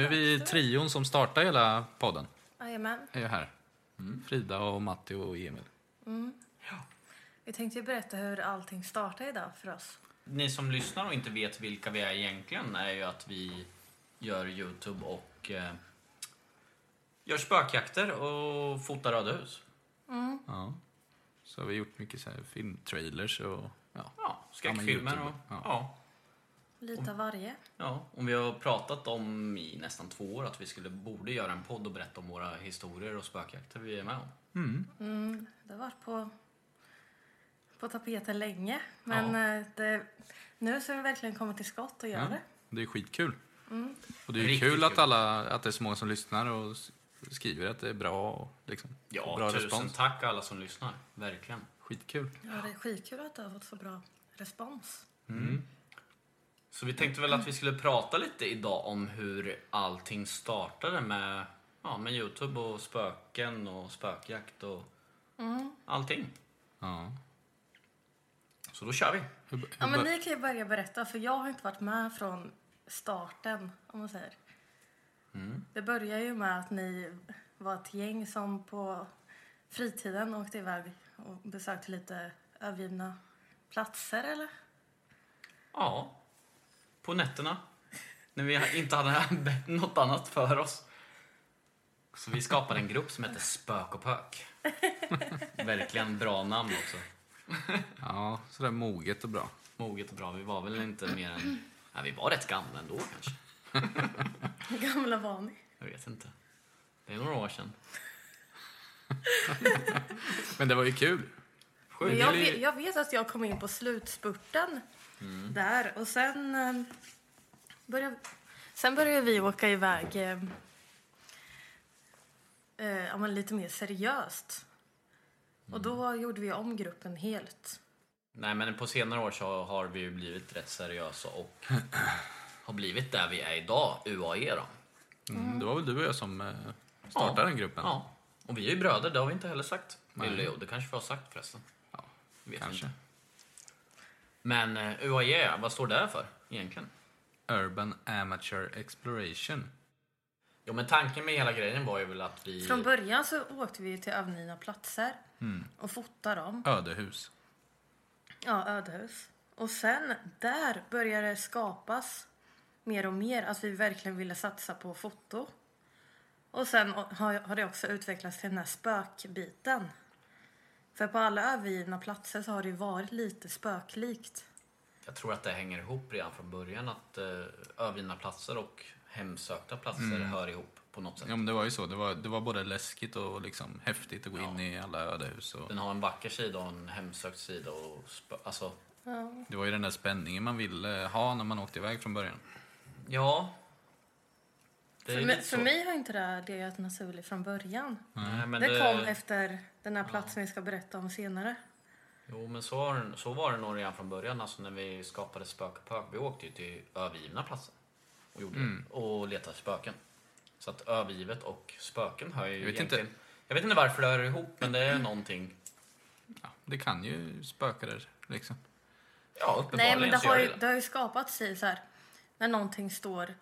Nu är vi trion som startar hela podden. Jajamän. Är här. Mm. Frida och Matti och Emil. Vi tänkte berätta hur allting startade idag för oss. Ni som lyssnar och inte vet vilka vi är egentligen är ju att vi gör Youtube och eh, gör spökjakter och fotar röda hus. Ja. Så har vi gjort mycket så här filmtrailers och ja. Ja, skräckfilmer Ja, och... Ja. Ja. Lite av varje. Ja, och vi har pratat om i nästan två år att vi skulle, borde göra en podd och berätta om våra historier och spökjakter vi är med om. Det har varit på, på tapeten länge. Men eh, det, nu så har vi verkligen kommit till skott och gör Ja, det. det är skitkul. Och det är Riktigt kul att, alla, att det är så många som lyssnar och skriver att det är bra. Och liksom, Ja, bra tusen respons. tack alla som lyssnar. Verkligen. Skitkul. Ja, det är skitkul att du har fått så bra respons. Så vi tänkte väl att vi skulle prata lite idag om hur allting startade med, ja, med Youtube och spöken och spökjakt och allting. Ja. Så då kör vi. Hur, hur Ja, men ni kan ju börja berätta, för jag har inte varit med från starten, om man säger. Det började ju med att ni var ett gäng som på fritiden åkte iväg och besökte lite övergivna platser, eller? Ja, på nätterna. När vi inte hade något annat för oss. Så vi skapade en grupp som heter Spök och Pök. Verkligen bra namn också. Ja, sådär moget och bra. Moget och bra. Vi var väl inte mer än... Ja, vi var rätt gamla ändå kanske. Hur gamla var ni? Jag vet inte. Det är några år sedan. Men det var ju kul. Jag, vet, jag vet att jag kom in på slutspurten Mm. där och sen eh, började, sen började vi åka iväg eh, eh, ja, men lite mer seriöst. Och då gjorde vi om gruppen helt. Nej, men på senare år så har vi ju blivit rätt seriösa och har blivit där vi är idag, UAE då. Mm, det var väl du och jag som eh, startade Ja. den gruppen. Ja. Och vi är ju bröder, det har vi inte heller sagt. Nej. Eller jo, det kanske vi har sagt förresten. Ja, Vet kanske. inte. Men eh, UAE, vad står det för egentligen? Urban Amateur Exploration. Jo, men tanken med hela grejen var ju väl att vi... Från början så åkte vi till övnina platser och fotade dem. Ödehus. Ja, ödehus. Och sen där började det skapas mer och mer att vi verkligen ville satsa på foto. Och sen har, har det också utvecklats till den här spökbiten. För på alla övergivna platser så har det ju varit lite spöklikt. Jag tror att det hänger ihop redan från början att eh, övergivna platser och hemsökta platser Mm. hör ihop. på något sätt. Ja, men det var ju så. Det var, det var både läskigt och liksom häftigt att gå in i alla ödehus. Och Den har en vacker sida och en hemsökt sida. Och spö- alltså, det var ju den där spänningen man ville ha när man åkte iväg från början. ja. Det För, mig, för mig har inte det här legat naturligt från början. Nej, men det, kom efter den här platsen vi ska berätta om senare. Jo, men så var, det, så var det nog redan från början. Alltså när vi skapade Spök och Pök. Vi åkte ju till övergivna platser och, gjorde, Mm. och letade spöken. Så att övergivet och spöken hör ju Jag vet egentligen... inte. Jag vet inte varför det hör ihop, men det är någonting... Ja, det kan ju spöka där liksom. Ja, Nej, uppenbarligen men det har, ju, det. det har ju skapats i så här, när någonting står...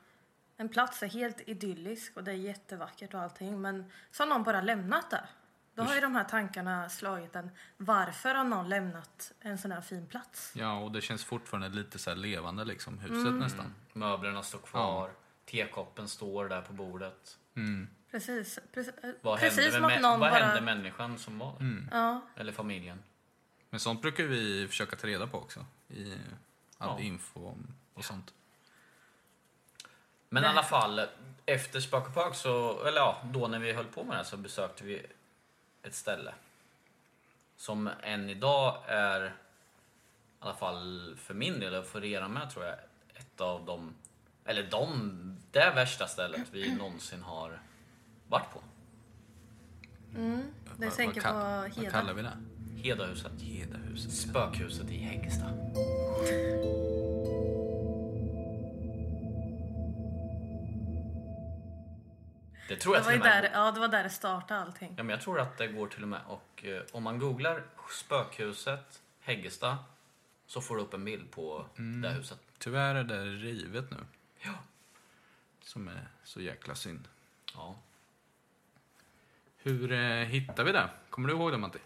En plats är helt idyllisk och det är jättevackert och allting, men så har någon bara lämnat där. Då har ju de här tankarna slagit en. Varför har någon lämnat en sån här fin plats? Ja, och det känns fortfarande lite så här levande liksom, huset nästan. Möblerna står kvar, tekoppen står där på bordet. Precis, precis, Vad precis hände, med, någon vad bara... hände människan som var där? Ja, Eller familjen? Men sånt brukar vi försöka ta reda på också. I all Ja. info och sånt. Men i Det- alla fall, efter och Pök så, eller ja, då när vi höll på med det här så besökte vi ett ställe. Som än idag är, i alla fall för min del och för er med tror jag, ett av de, eller de, det värsta stället vi någonsin har varit på. jag tänker vad, på Vad Heda. kallar vi det? Hedahuset. Hedahuset. Spökhuset i Häggesta. Det tror Det jag var, till och med där, ja, det var där det startade allting. Ja, men jag tror att det går till och med. Och eh, om man googlar spökhuset Häggesta så får du upp en bild på det huset. Tyvärr är det rivet nu. Ja. Som är så jäkla synd. ja. Hur eh, hittar vi det? Kommer du ihåg det Matti?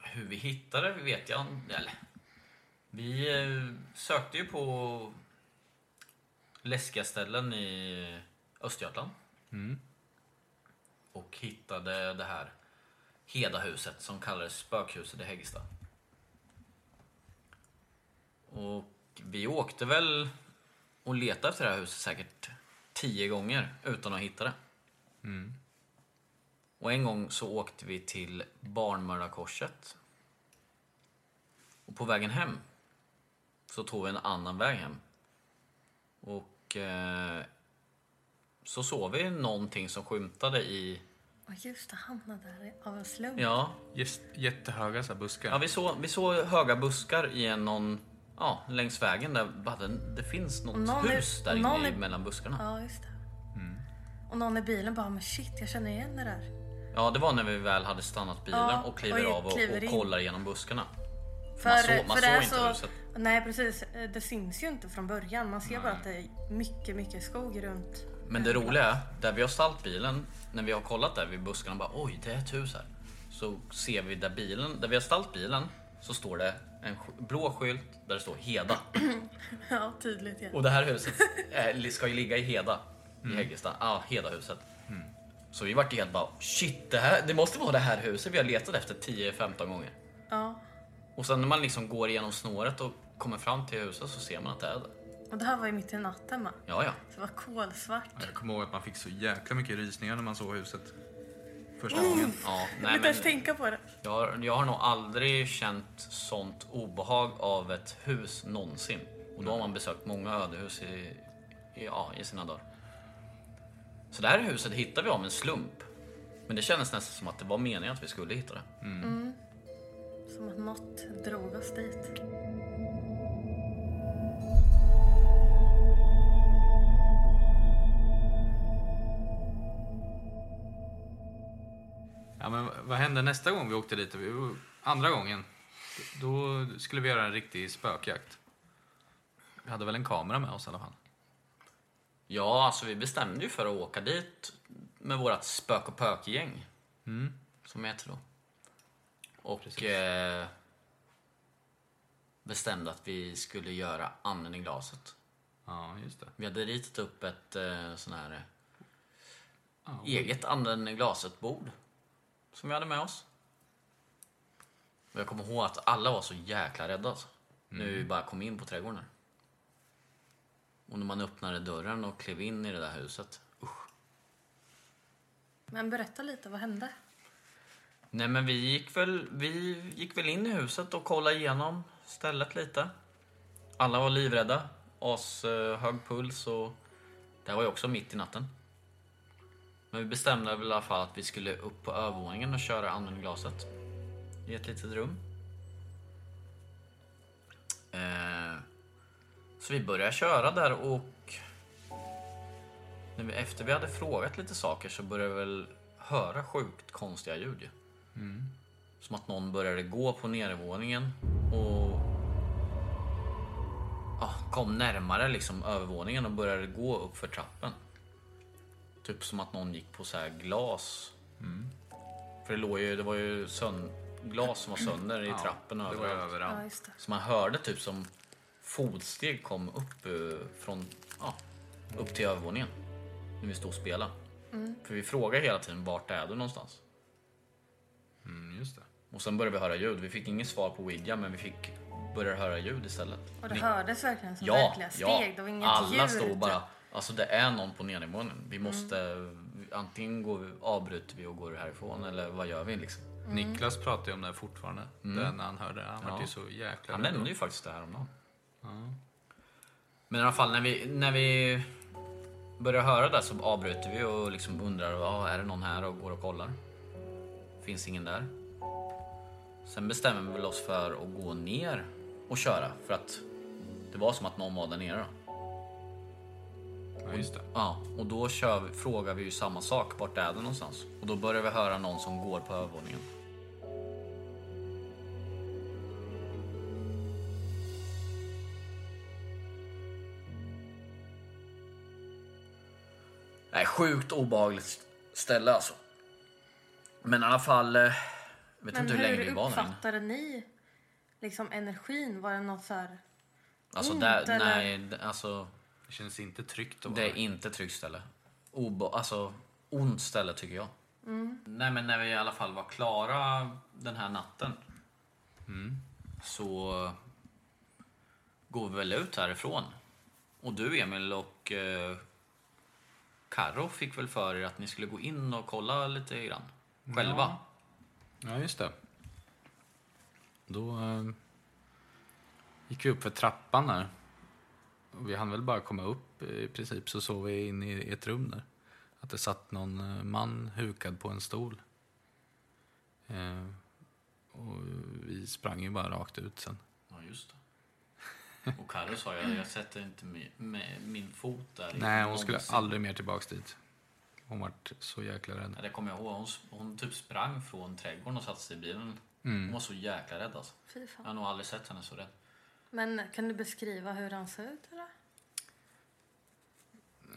Hur vi hittade det vet jag inte. Eller, vi eh, sökte ju på läskiga ställen i Östergötland. Och hittade det här Hedahuset som kallades Spökhuset i Häggesta. Och vi åkte väl och letade efter det här huset säkert tio gånger utan att hitta det. Och en gång så åkte vi till Barnmördarkorset. Och på vägen hem så tog vi en annan väg hem. Och eh, så såg vi någonting som skymtade i... Och just det, hamnade där av en slump. Ja, Just, jättehöga så här buskar. ja vi, såg, vi såg höga buskar i en någon... Ja, längs vägen där bara det, det finns något någon är- hus där och inne i, är- mellan buskarna. Ja, just det. Och någon i bilen bara, men shit, jag känner igen det där. Ja, det var när vi väl hade stannat bilen Ja, och kliver och av och, kliver och kollar genom buskarna. För, man såg, man för det såg inte så, huset. Nej, precis. Eh, Det syns ju inte från början. Man ser bara att det är mycket, mycket skog runt. Men det roliga är, där vi har ställt bilen, när vi har kollat där vid buskarna, bara oj, det är ett hus här. Så ser vi där bilen, där vi har ställt bilen, så står det en sk- blå skylt där det står Heda. Ja, tydligt. Ja. Och det här huset är, ska ju ligga i Heda, i Häggesta. Ja, Hedahuset. Så vi vart helt bara, shit, det, här, det måste vara det här huset vi har letat efter 10-15 gånger. ja. Och sen när man liksom går igenom snåret och kommer fram till huset så ser man att det är det. Och det här var ju mitt i natten med. Ja, ja. Så det var kolsvart. Jag kommer ihåg att man fick så jäkla mycket rysningar när man såg huset. Första gången. ja Jag nej, vill inte ens tänka på det. jag, har, jag har nog aldrig känt sånt obehag av ett hus någonsin. Och då har man besökt många ödehus i, i, ja, i sina dagar. Så det här huset hittade vi av en slump. Men det kändes nästan som att det var meningen att vi skulle hitta det. Som att något drog oss dit. Vad hände nästa gång vi åkte dit? Andra gången. Då skulle vi göra en riktig spökjakt. Vi hade väl en kamera med oss i alla fall. Ja, alltså vi bestämde ju för att åka dit med vårt spök och pök-gäng. Som det heter då. Och eh, bestämde att vi skulle göra anden i glaset. Ja, just det. Vi hade ritat upp ett eh, sån här eh, Ja. eget anden i glaset-bord. Som vi hade med oss. Och jag kommer ihåg att alla var så jäkla rädda alltså. När vi bara kom in på trädgården. här. Och när man öppnade dörren och klev in i det där huset. Men berätta lite, vad hände? Nej men vi gick väl, vi gick väl in i huset och kollade igenom stället lite. Alla var livrädda. As eh, hög puls och det här var ju också mitt i natten. Men vi bestämde väl i alla fall att vi skulle upp på övervåningen och köra användglaset. I ett litet rum. Eh, så vi började köra där och när vi, efter vi hade frågat lite saker så började vi väl höra sjukt konstiga ljud ju. Som att någon började gå på nedervåningen och kom närmare liksom övervåningen och började gå upp för trappen. Typ som att någon gick på så här glas. För det, låg ju, det var ju sön, glas som var sönder i trappen och Det var ju överallt. överallt. Ja, just det. Så man hörde typ som fotsteg kom upp eh, från ja, upp till övervåningen. När vi stod och spelade. För vi frågade hela tiden vart är du någonstans? Mm, just det. Och sen började vi höra ljud. Vi fick inget svar på Ouija men vi fick börja höra ljud istället. Och det Ni- hördes verkligen som ja, verkliga steg. ja. Det var inget Alla ljud. stod bara, alltså det är någon på nedervåningen. Vi måste, antingen går vi, avbryter vi och går härifrån eller vad gör vi liksom? Niklas pratar ju om det här fortfarande. Det när han hörde det. Han Ja. ju så jäkla Han nämnde ju faktiskt det här om dagen. Men i alla fall när vi, när vi börjar höra det så avbryter vi och liksom undrar, ah, är det någon här och går och kollar? Finns ingen där. Sen bestämmer vi oss för att gå ner och köra för att det var som att någon var där nere. Då. Ja, just det. Ja, och då kör vi, frågar vi ju samma sak. Vart är det någonstans? Och då börjar vi höra någon som går på övervåningen. Nej, sjukt obehagligt ställe alltså. Men i alla fall, eh, jag vet Men inte hur länge vi hur var där inne. uppfattade ni liksom energin? Var det något så här... Alltså, ont, där, eller? nej, alltså känns inte tryggt att det vara är inte tryggt ställe. Obe, alltså, ont ställe tycker jag. Nej, men när vi i alla fall var klara den här natten så går vi väl ut härifrån. Och du Emil och eh, Karo fick väl för er att ni skulle gå in och kolla lite grann. Själva. Ja, just det. Då eh, gick vi upp för trappan där. Vi hann väl bara komma upp i princip så såg vi in i ett rum där. Att det satt någon eh, man hukad på en stol. Eh, och vi sprang ju bara rakt ut sen. Ja, just det. Och Karo sa jag, jag sätter inte med, med min fot där. Nej, hon skulle någonsin. aldrig mer tillbaks dit. Hon vart så jäkla rädd. Ja, det kommer jag ihåg. Hon, hon typ sprang från trädgården och satte sig i bilen. Mm. Hon var så jäkla rädd alltså. Fy Jag har nog aldrig sett henne så rädd. Men kan du beskriva hur han ser ut? Eller?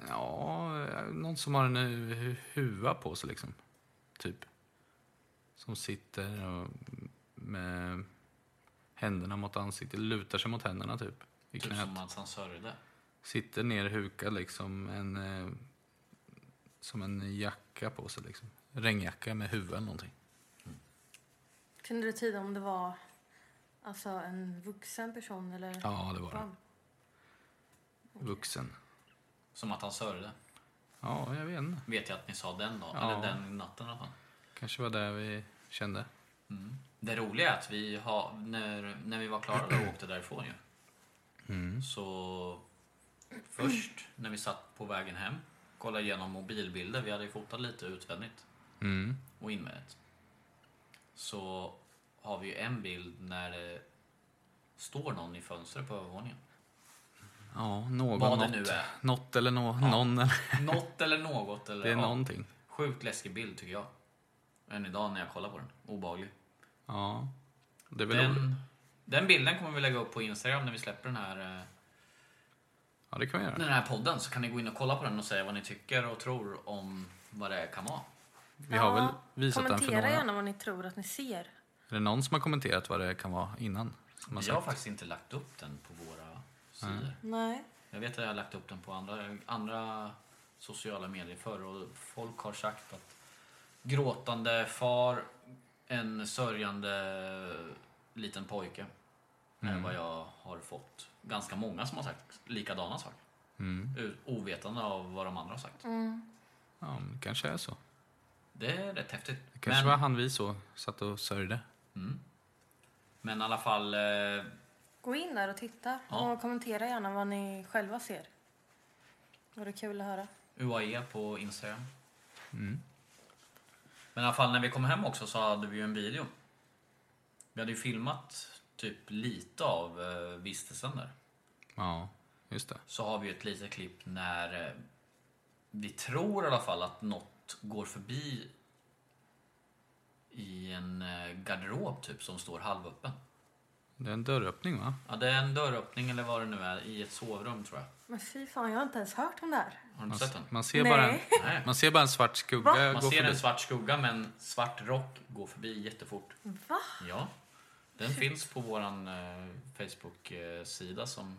Ja, någon som har en hu- huva på sig liksom. Typ. Som sitter och med händerna mot ansiktet, lutar sig mot händerna typ. I Typ knät. som att han sörjde. Sitter ner hukad liksom. En, eh, som en jacka på sig liksom. Regnjacka med huvud eller någonting. Kunde du tyda om det var alltså, en vuxen person eller Ja, det var det. Vuxen. Som att han sörjde. Ja, jag vet inte. Vet jag att ni sa den dagen. Ja. Eller den natten i alla fall. Kanske var det vi kände. Det roliga är att vi har, när, när vi var klara och åkte därifrån ju. Mm. Så först när vi satt på vägen hem, kollade igenom mobilbilder. Vi hade ju fotat lite utvändigt Mm. och invändigt. Så har vi ju en bild när det står någon i fönstret på övervåningen. Ja, någon, Vad det något, nu är. något eller nå, någon. Eller, Något eller något. Eller, det är ja. någonting. Sjukt läskig bild tycker jag. Än idag när jag kollar på den. Obehaglig. Ja. Det är väl roligt. Den, den bilden kommer vi lägga upp på Instagram när vi släpper den här, eh, Ja, det kan vi göra. den här podden. Så kan ni gå in och kolla på den och säga vad ni tycker och tror om vad det kan vara. Vi har väl visat den för Kommentera några. gärna vad ni tror att ni ser. Är det någon som har kommenterat vad det kan vara innan? Som har Vi har faktiskt inte lagt upp den på våra sidor. Nej. Jag vet att jag har lagt upp den på andra, andra sociala medier förr och folk har sagt att gråtande far, en sörjande liten pojke är vad jag har fått. Ganska många som har sagt likadana saker. Mm. Ovetande av vad de andra har sagt. Ja, men det kanske är så. Det är rätt häftigt. Det kanske men, var han vi så satt och sörjde. Men i alla fall, eh, Gå in där och titta Ja. och kommentera gärna vad ni själva ser. Vore kul att höra. UAE på Instagram. Men i alla fall när vi kom hem också så hade vi ju en video. Vi hade ju filmat typ lite av eh, vistelsen där. Ja, just det. Så har vi ju ett litet klipp när eh, vi tror i alla fall att något går förbi i en eh, garderob typ som står halvöppen. Det är en dörröppning va? Ja, det är en dörröppning eller vad det nu är i ett sovrum tror jag. Men fy fan, jag har inte ens hört om det här. Har du Man, inte sett den? man, ser, Nej. bara en, Nej. man ser bara en svart skugga Va? Man ser förbi. en svart skugga med en svart rock gå förbi jättefort. Va? Ja. Den finns på våran eh, Facebook-sida som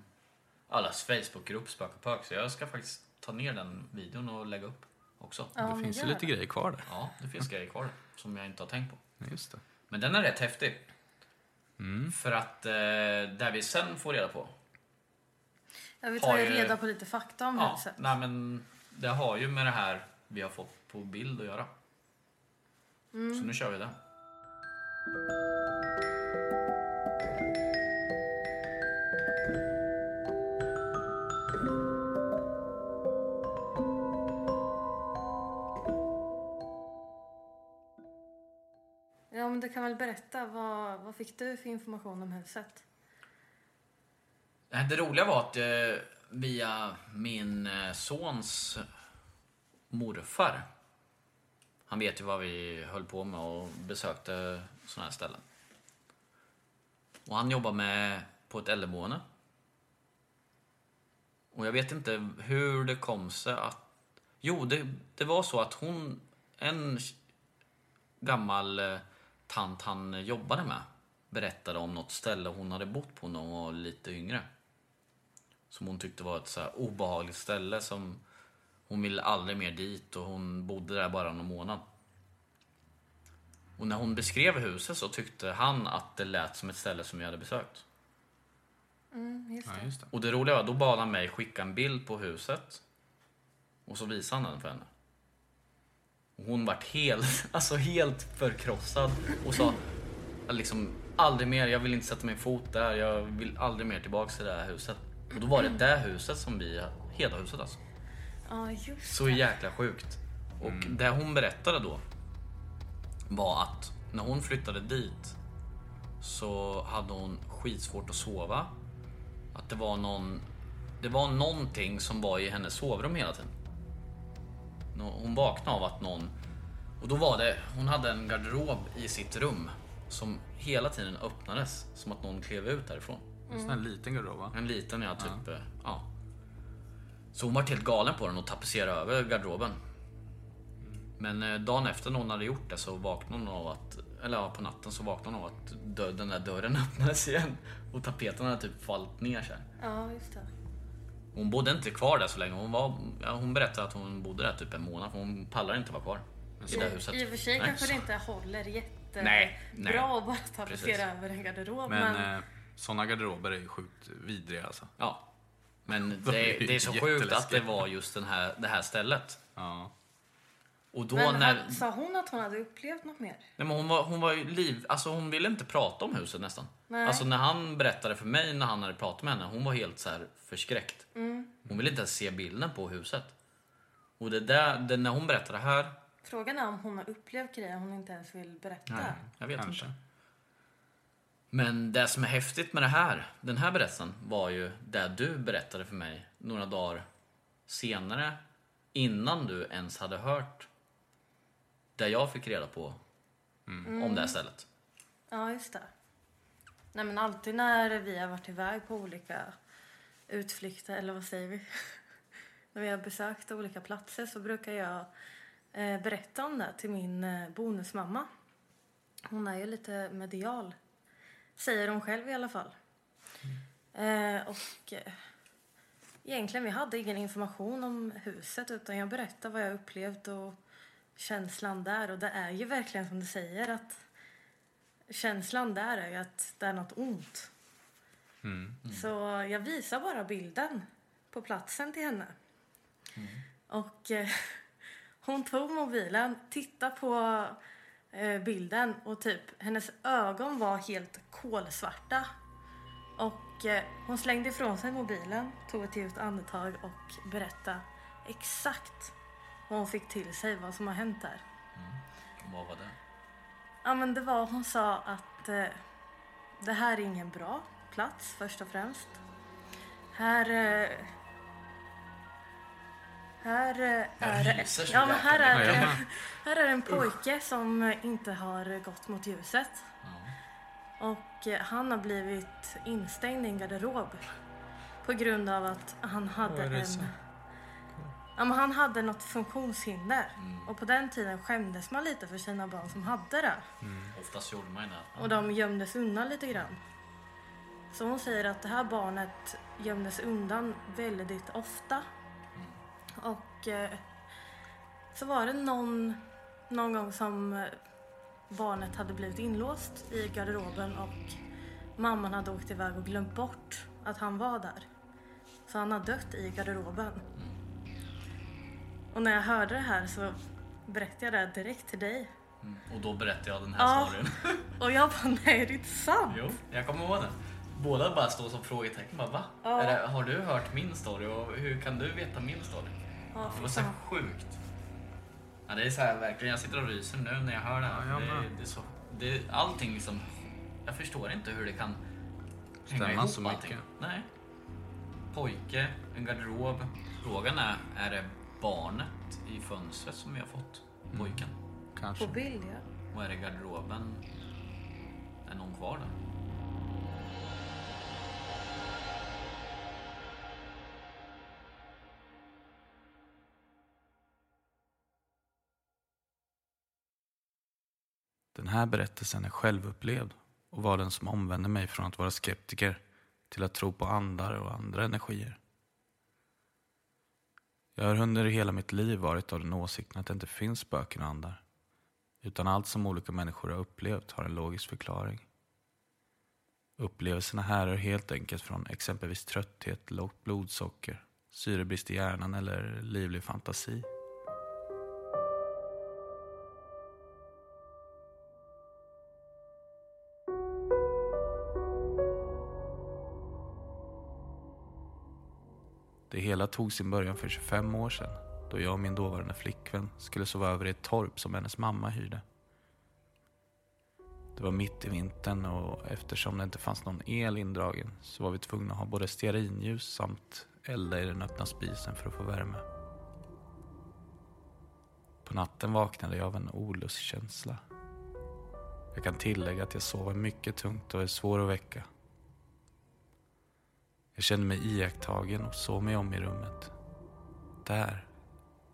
allas Facebookgrupp Spök och Pök. Så jag ska faktiskt ta ner den videon och lägga upp också. Ja, det finns ju lite grejer kvar där. Ja, det finns grejer kvar som jag inte har tänkt på. Ja, Just det. Men den är rätt häftig. För att eh, där vi sen får reda på. Jag vill Har ta ju- reda på lite fakta om Ja, huset. nej men det har ju med det här vi har fått på bild att göra. Så nu kör vi det. Du kan väl berätta. Vad, vad fick du för information om huset? Det roliga var att eh, via min eh, sons morfar. Han vet ju vad vi höll på med och besökte sådana här ställen. Och han jobbar med på ett äldreboende. Och jag vet inte hur det kom sig att... Jo, det, det var så att hon... En gammal eh, tant han jobbade med berättade om något ställe hon hade bott på när hon var lite yngre. Som hon tyckte var ett så här obehagligt ställe som hon ville aldrig mer dit och hon bodde där bara någon månad. Och när hon beskrev huset så tyckte han att det lät som ett ställe som jag hade besökt. Mm, just Ja, det. just det. Och det roliga var, då bad han mig skicka en bild på huset. Och så visade han den för henne. Och hon vart helt, alltså helt förkrossad och sa liksom aldrig mer, jag vill inte sätta min fot där, jag vill aldrig mer tillbaks till det här huset. Och då var det det huset som vi, hela huset alltså. Ja, just Så jäkla sjukt. Och det hon berättade då var att när hon flyttade dit så hade hon skitsvårt att sova. Att det var någon Det var någonting som var i hennes sovrum hela tiden. Hon vaknade av att någon och då var det, hon hade en garderob i sitt rum som hela tiden öppnades som att någon klev ut därifrån. En sån här liten garderob va? En liten ja, typ. eh, Ja. Så hon var helt galen på den och tapetserade över garderoben. Men eh, dagen efter när hon hade gjort det så vaknade hon av att, eller ja, på natten så vaknade hon av att dö, den där dörren öppnades igen. Och tapeten hade typ fallit ner så här. Ja, just det. Hon bodde inte kvar där så länge. Hon, var, ja, hon berättade att hon bodde där typ en månad för hon pallar inte vara kvar. I det huset. I och för sig Nej, kanske så- det inte håller jättebra Nej, nej. att bara tapetsera över en garderob. Men, Men, eh, såna garderober är ju sjukt vidriga alltså. Ja. Men De det, det är så sjukt att det var just den här, det här stället. Ja. Och då men när... han- sa hon att hon hade upplevt något mer? Nej, men hon, var, hon var ju liv... Alltså hon ville inte prata om huset nästan. Nej. Alltså när han berättade för mig när han hade pratat med henne, hon var helt så här förskräckt. Mm. Hon ville inte ens se bilden på huset. Och det där, det, när hon berättade det här, Frågan är om hon har upplevt grejer hon inte ens vill berätta. Nej, jag vet Kanske. inte. Men det som är häftigt med det här, den här berättelsen var ju det du berättade för mig några dagar senare innan du ens hade hört det jag fick reda på om det här stället. Ja, just det. Nej, men alltid när vi har varit iväg på olika utflykter, eller vad säger vi? när vi har besökt olika platser så brukar jag eh, berätta om det till min eh, bonusmamma. Hon är ju lite medial, säger hon själv i alla fall. Eh, och eh, egentligen, vi hade ingen information om huset utan jag berättade vad jag upplevt och känslan där. Och det är ju verkligen som du säger att känslan där är ju att det är något ont. Så jag visar bara bilden på platsen till henne. Och eh, Hon tog mobilen, tittade på eh, bilden och typ hennes ögon var helt kolsvarta. Och eh, hon slängde ifrån sig mobilen, tog ett djupt andetag och berättade exakt vad hon fick till sig, vad som har hänt där. Vad var det? Ja men det var, hon sa att eh, det här är ingen bra plats först och främst. Här... Eh, här eh, är det... Ja men här är, här är en pojke som inte har gått mot ljuset. Och eh, han har blivit instängd i en garderob. På grund av att han hade en... Ja, men han hade något funktionshinder. Mm. Och på den tiden skämdes man lite för sina barn som hade det. Oftast gjorde man ju det. Och de gömdes undan lite grann. Så hon säger att det här barnet gömdes undan väldigt ofta. Och eh, så var det någon, någon gång som eh, barnet hade blivit inlåst i garderoben och mamman hade åkt iväg och glömt bort att han var där. Så han har dött i garderoben. Och när jag hörde det här så berättade jag det direkt till dig. Mm. Och då berättade jag den här Ja. storyn. Och jag bara, nej det är inte sant. Jo, jag kommer ihåg det. Båda bara står som frågetecken. Bara, va? Ja. Är det, har du hört min story och hur kan du veta min story? Ja, Det var så sjukt. Ja, det är så här verkligen, jag sitter och ryser nu när jag hör det här. Ja, det, det är så, det allting liksom, jag förstår inte hur det kan hänga Stämma ihop så mycket. allting. Nej. Pojke, en garderob. Frågan är, är det barnet i fönstret som vi har fått? Mm. Pojken. Kanske. På bild ja. Och är det garderoben? Är någon kvar där? Den här berättelsen är självupplevd och var den som omvände mig från att vara skeptiker till att tro på andar och andra energier. Jag har under hela mitt liv varit av den åsikten att det inte finns spöken och andar. Utan allt som olika människor har upplevt har en logisk förklaring. Upplevelserna härrör helt enkelt från exempelvis trötthet, lågt blodsocker, syrebrist i hjärnan eller livlig fantasi. Det hela tog sin början för 25 år sedan då jag och min dåvarande flickvän skulle sova över i ett torp som hennes mamma hyrde. Det var mitt i vintern och eftersom det inte fanns någon el indragen så var vi tvungna att ha både stearinljus samt elda i den öppna spisen för att få värme. På natten vaknade jag av en olustkänsla. Jag kan tillägga att jag sover mycket tungt och är svår att väcka. Jag kände mig iakttagen och såg mig om i rummet. Där,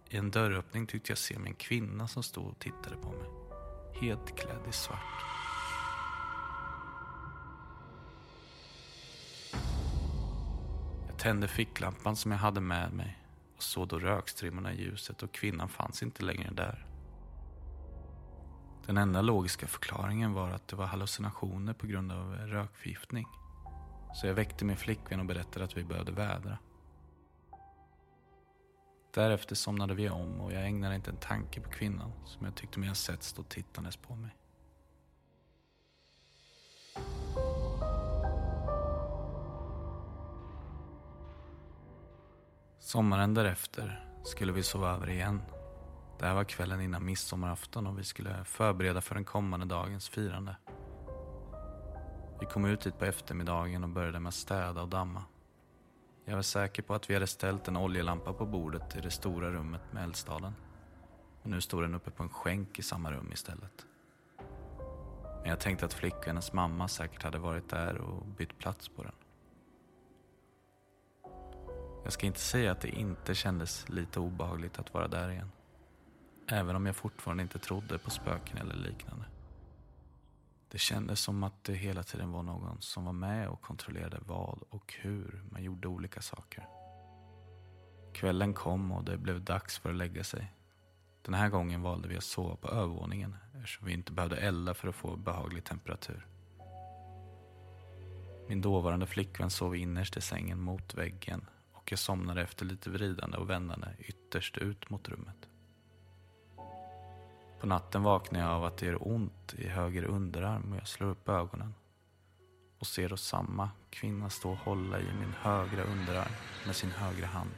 i en dörröppning tyckte jag se mig en kvinna som stod och tittade på mig. Helt klädd i svart. Jag tände ficklampan som jag hade med mig och såg då rökstrimmorna i ljuset och kvinnan fanns inte längre där. Den enda logiska förklaringen var att det var hallucinationer på grund av rökförgiftning. Så jag väckte min flickvän och berättade att vi behövde vädra. Därefter somnade vi om och jag ägnade inte en tanke på kvinnan som jag tyckte mig ha sett stå tittandes på mig. Sommaren därefter skulle vi sova över igen. Det här var kvällen innan midsommarafton och vi skulle förbereda för den kommande dagens firande. Vi kom ut dit på eftermiddagen och började med att städa och damma. Jag var säker på att vi hade ställt en oljelampa på bordet i det stora rummet med eldstaden. Men nu stod den uppe på en skänk i samma rum istället. Men jag tänkte att flickvännens mamma säkert hade varit där och bytt plats på den. Jag ska inte säga att det inte kändes lite obehagligt att vara där igen. Även om jag fortfarande inte trodde på spöken eller liknande. Det kändes som att det hela tiden var någon som var med och kontrollerade vad och hur man gjorde olika saker. Kvällen kom och det blev dags för att lägga sig. Den här gången valde vi att sova på övervåningen eftersom vi inte behövde elda för att få behaglig temperatur. Min dåvarande flickvän sov innerst i sängen mot väggen och jag somnade efter lite vridande och vändande ytterst ut mot rummet. På natten vaknar jag av att det gör ont i höger underarm och jag slår upp ögonen. Och ser då samma kvinna stå och hålla i min högra underarm med sin högra hand.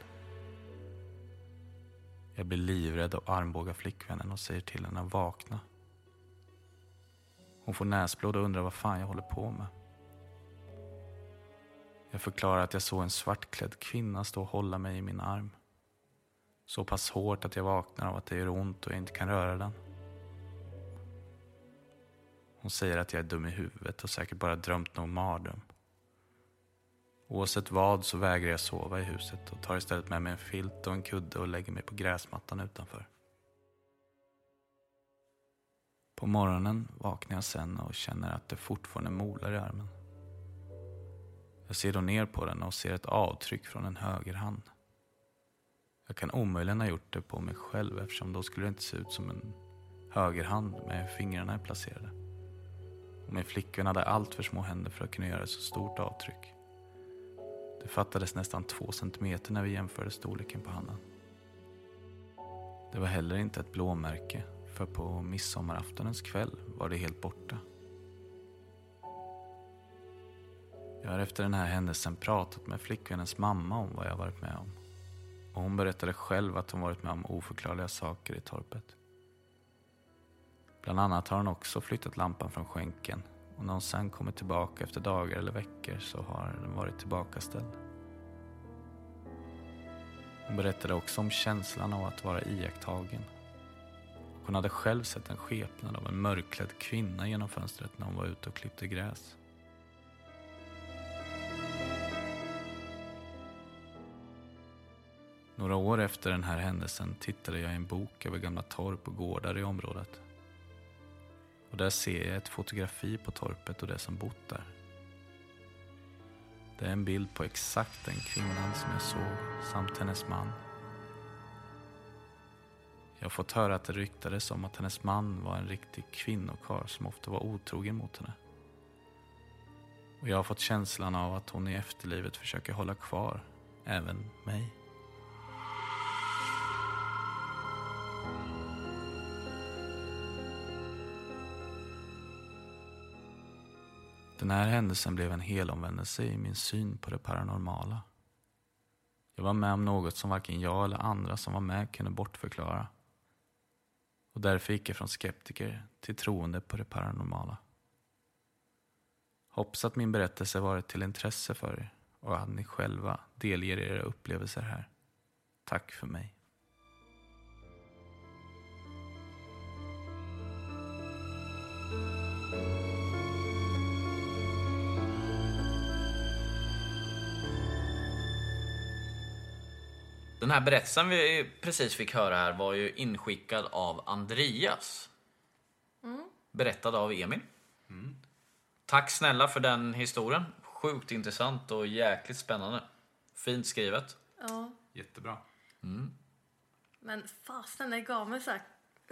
Jag blir livrädd och armbågar flickvännen och säger till henne att vakna. Hon får näsblod och undrar vad fan jag håller på med. Jag förklarar att jag såg en svartklädd kvinna stå och hålla mig i min arm. Så pass hårt att jag vaknar av att det gör ont och jag inte kan röra den. Hon säger att jag är dum i huvudet och säkert bara drömt någon mardröm. Oavsett vad så vägrar jag sova i huset och tar istället med mig en filt och en kudde och lägger mig på gräsmattan utanför. På morgonen vaknar jag sen och känner att det fortfarande molar i armen. Jag ser då ner på den och ser ett avtryck från en högerhand. Jag kan omöjligen ha gjort det på mig själv eftersom då skulle det inte se ut som en högerhand med fingrarna är placerade. Och min flickvän hade allt för små händer för att kunna göra ett så stort avtryck. Det fattades nästan två centimeter när vi jämförde storleken på handen. Det var heller inte ett blåmärke, för på midsommaraftonens kväll var det helt borta. Jag har efter den här händelsen pratat med flickvännens mamma om vad jag varit med om. Och hon berättade själv att hon varit med om oförklarliga saker i torpet. Bland annat har hon också flyttat lampan från skänken och när hon sen kommer tillbaka efter dagar eller veckor så har den varit tillbakaställd. Hon berättade också om känslan av att vara iakttagen. Hon hade själv sett en skepnad av en mörkklädd kvinna genom fönstret när hon var ute och klippte gräs. Några år efter den här händelsen tittade jag i en bok över gamla torp och gårdar i området. Och där ser jag ett fotografi på torpet och det som bott där. Det är en bild på exakt den kvinnan som jag såg samt hennes man. Jag har fått höra att det ryktades om att hennes man var en riktig kvinnokarl som ofta var otrogen mot henne. Och jag har fått känslan av att hon i efterlivet försöker hålla kvar även mig. Den här händelsen blev en helomvändelse i min syn på det paranormala. Jag var med om något som varken jag eller andra som var med kunde bortförklara. Och därför gick jag från skeptiker till troende på det paranormala. Hoppas att min berättelse varit till intresse för er och att ni själva delger era upplevelser här. Tack för mig. Den här berättelsen vi precis fick höra här var ju inskickad av Andreas. Berättad av Emil. Tack snälla för den historien. Sjukt intressant och jäkligt spännande. Fint skrivet. Ja. Jättebra. Men fasen, det gav mig så här,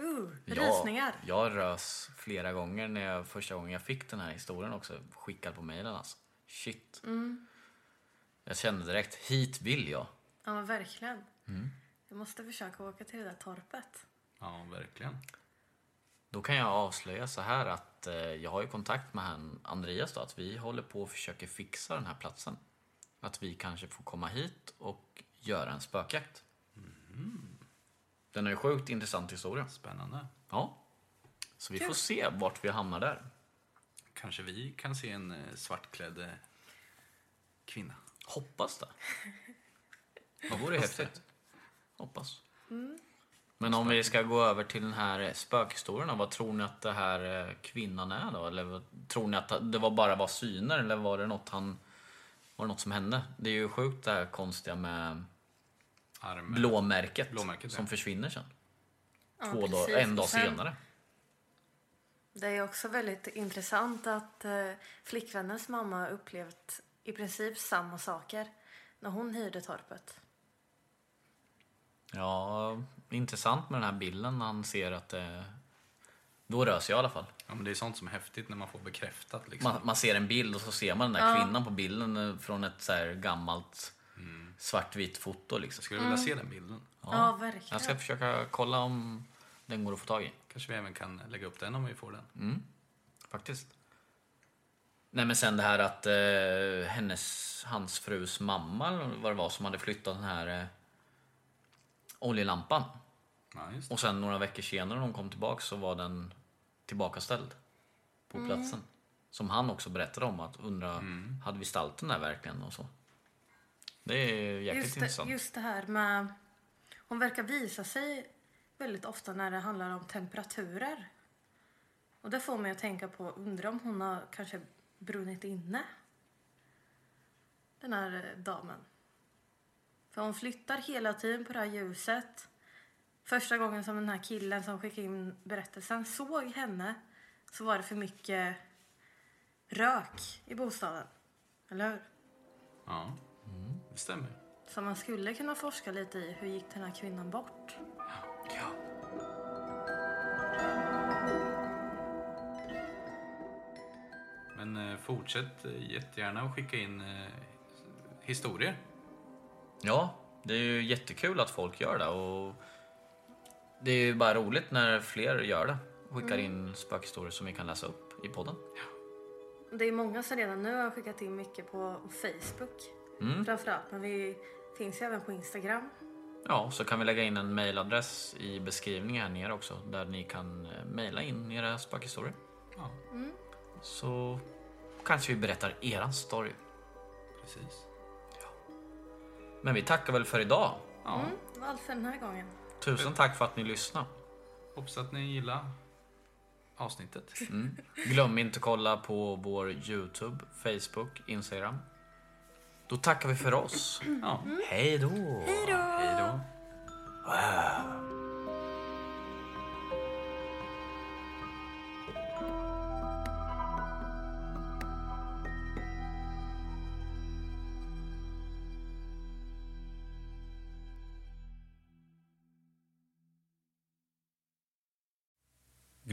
uh, Jag- rysningar. Jag rös flera gånger när jag, första gången jag fick den här historien också skickad på mejlen. Alltså. Shit. Jag kände direkt, hit vill jag. Ja, verkligen. Mm. Jag måste försöka åka till det där torpet. Ja, verkligen. Då kan jag avslöja så här att eh, jag har ju kontakt med han Andreas då, att vi håller på och försöker fixa den här platsen. Att vi kanske får komma hit och göra en spökjakt. Den är ju sjukt intressant historia. Spännande. Ja. Så vi får se vart vi hamnar där. Kanske vi kan se en eh, svartklädd eh, kvinna. Hoppas det. Det vore häftigt. Hoppas. Men om vi ska gå över till den här spökhistorien, då, vad tror ni att det här eh, kvinnan är då? Eller tror ni att det var bara var syner eller var det något han... Var det något som hände? Det är ju sjukt det här konstiga med Arm. blåmärket, Blåmärket, som ja. försvinner sen. Ja, Två dagar, precis. en dag sen- senare. Det är också väldigt intressant att eh, flickvännens mamma har upplevt i princip samma saker när hon hyrde torpet. Ja, intressant med den här bilden när han ser att det... Då rör sig jag i alla fall. Ja, men det är sånt som är häftigt när man får bekräftat. Liksom. Man, man ser en bild och så ser man den där kvinnan på bilden eh, från ett så här gammalt svartvitt foto. Liksom. Jag skulle vilja se den bilden. Ja, verkligen. Jag ska försöka kolla om Den går att få tag i. Kanske vi även kan lägga upp den om vi får den. Faktiskt. Nej men sen det här att eh, hennes, hans frus mamma vad det var som hade flyttat den här eh, oljelampan. Ja, just. Och sen några veckor senare när hon kom tillbaka så var den tillbakaställd på platsen. Som han också berättade om att undra, hade vi ställt den där verkligen och så. Det är jäkligt Just det, intressant. just det här med... Hon verkar visa sig väldigt ofta när det handlar om temperaturer. Och det får mig att tänka på, undrar om hon har kanske brunnit inne? Den här eh, damen. För hon flyttar hela tiden på det här ljuset. Första gången som den här killen som skickade in berättelsen såg henne så var det för mycket rök i bostaden. Eller hur? Ja, det stämmer. Så man skulle kunna forska lite i hur gick den här kvinnan bort? Ja. Men eh, fortsätt eh, jättegärna att skicka in eh, historier. Ja, det är ju jättekul att folk gör det och det är ju bara roligt när fler gör det. Skickar in spökhistorier som vi kan läsa upp i podden. Det är många som redan nu har skickat in mycket på Facebook. Framförallt, men vi finns ju även på Instagram. Ja, så kan vi lägga in en mailadress i beskrivningen här nere också där ni kan eh, mejla in era spökhistorier. Ja, Så kanske vi berättar eran story. precis. Men vi tackar väl för idag. Ja, Det var allt för den här gången. Tusen tack för att ni lyssnade. hoppas att ni gillar avsnittet. Glöm inte att kolla på vår Youtube, Facebook, Instagram. Då tackar vi för oss. Ja, Hej då! hej då.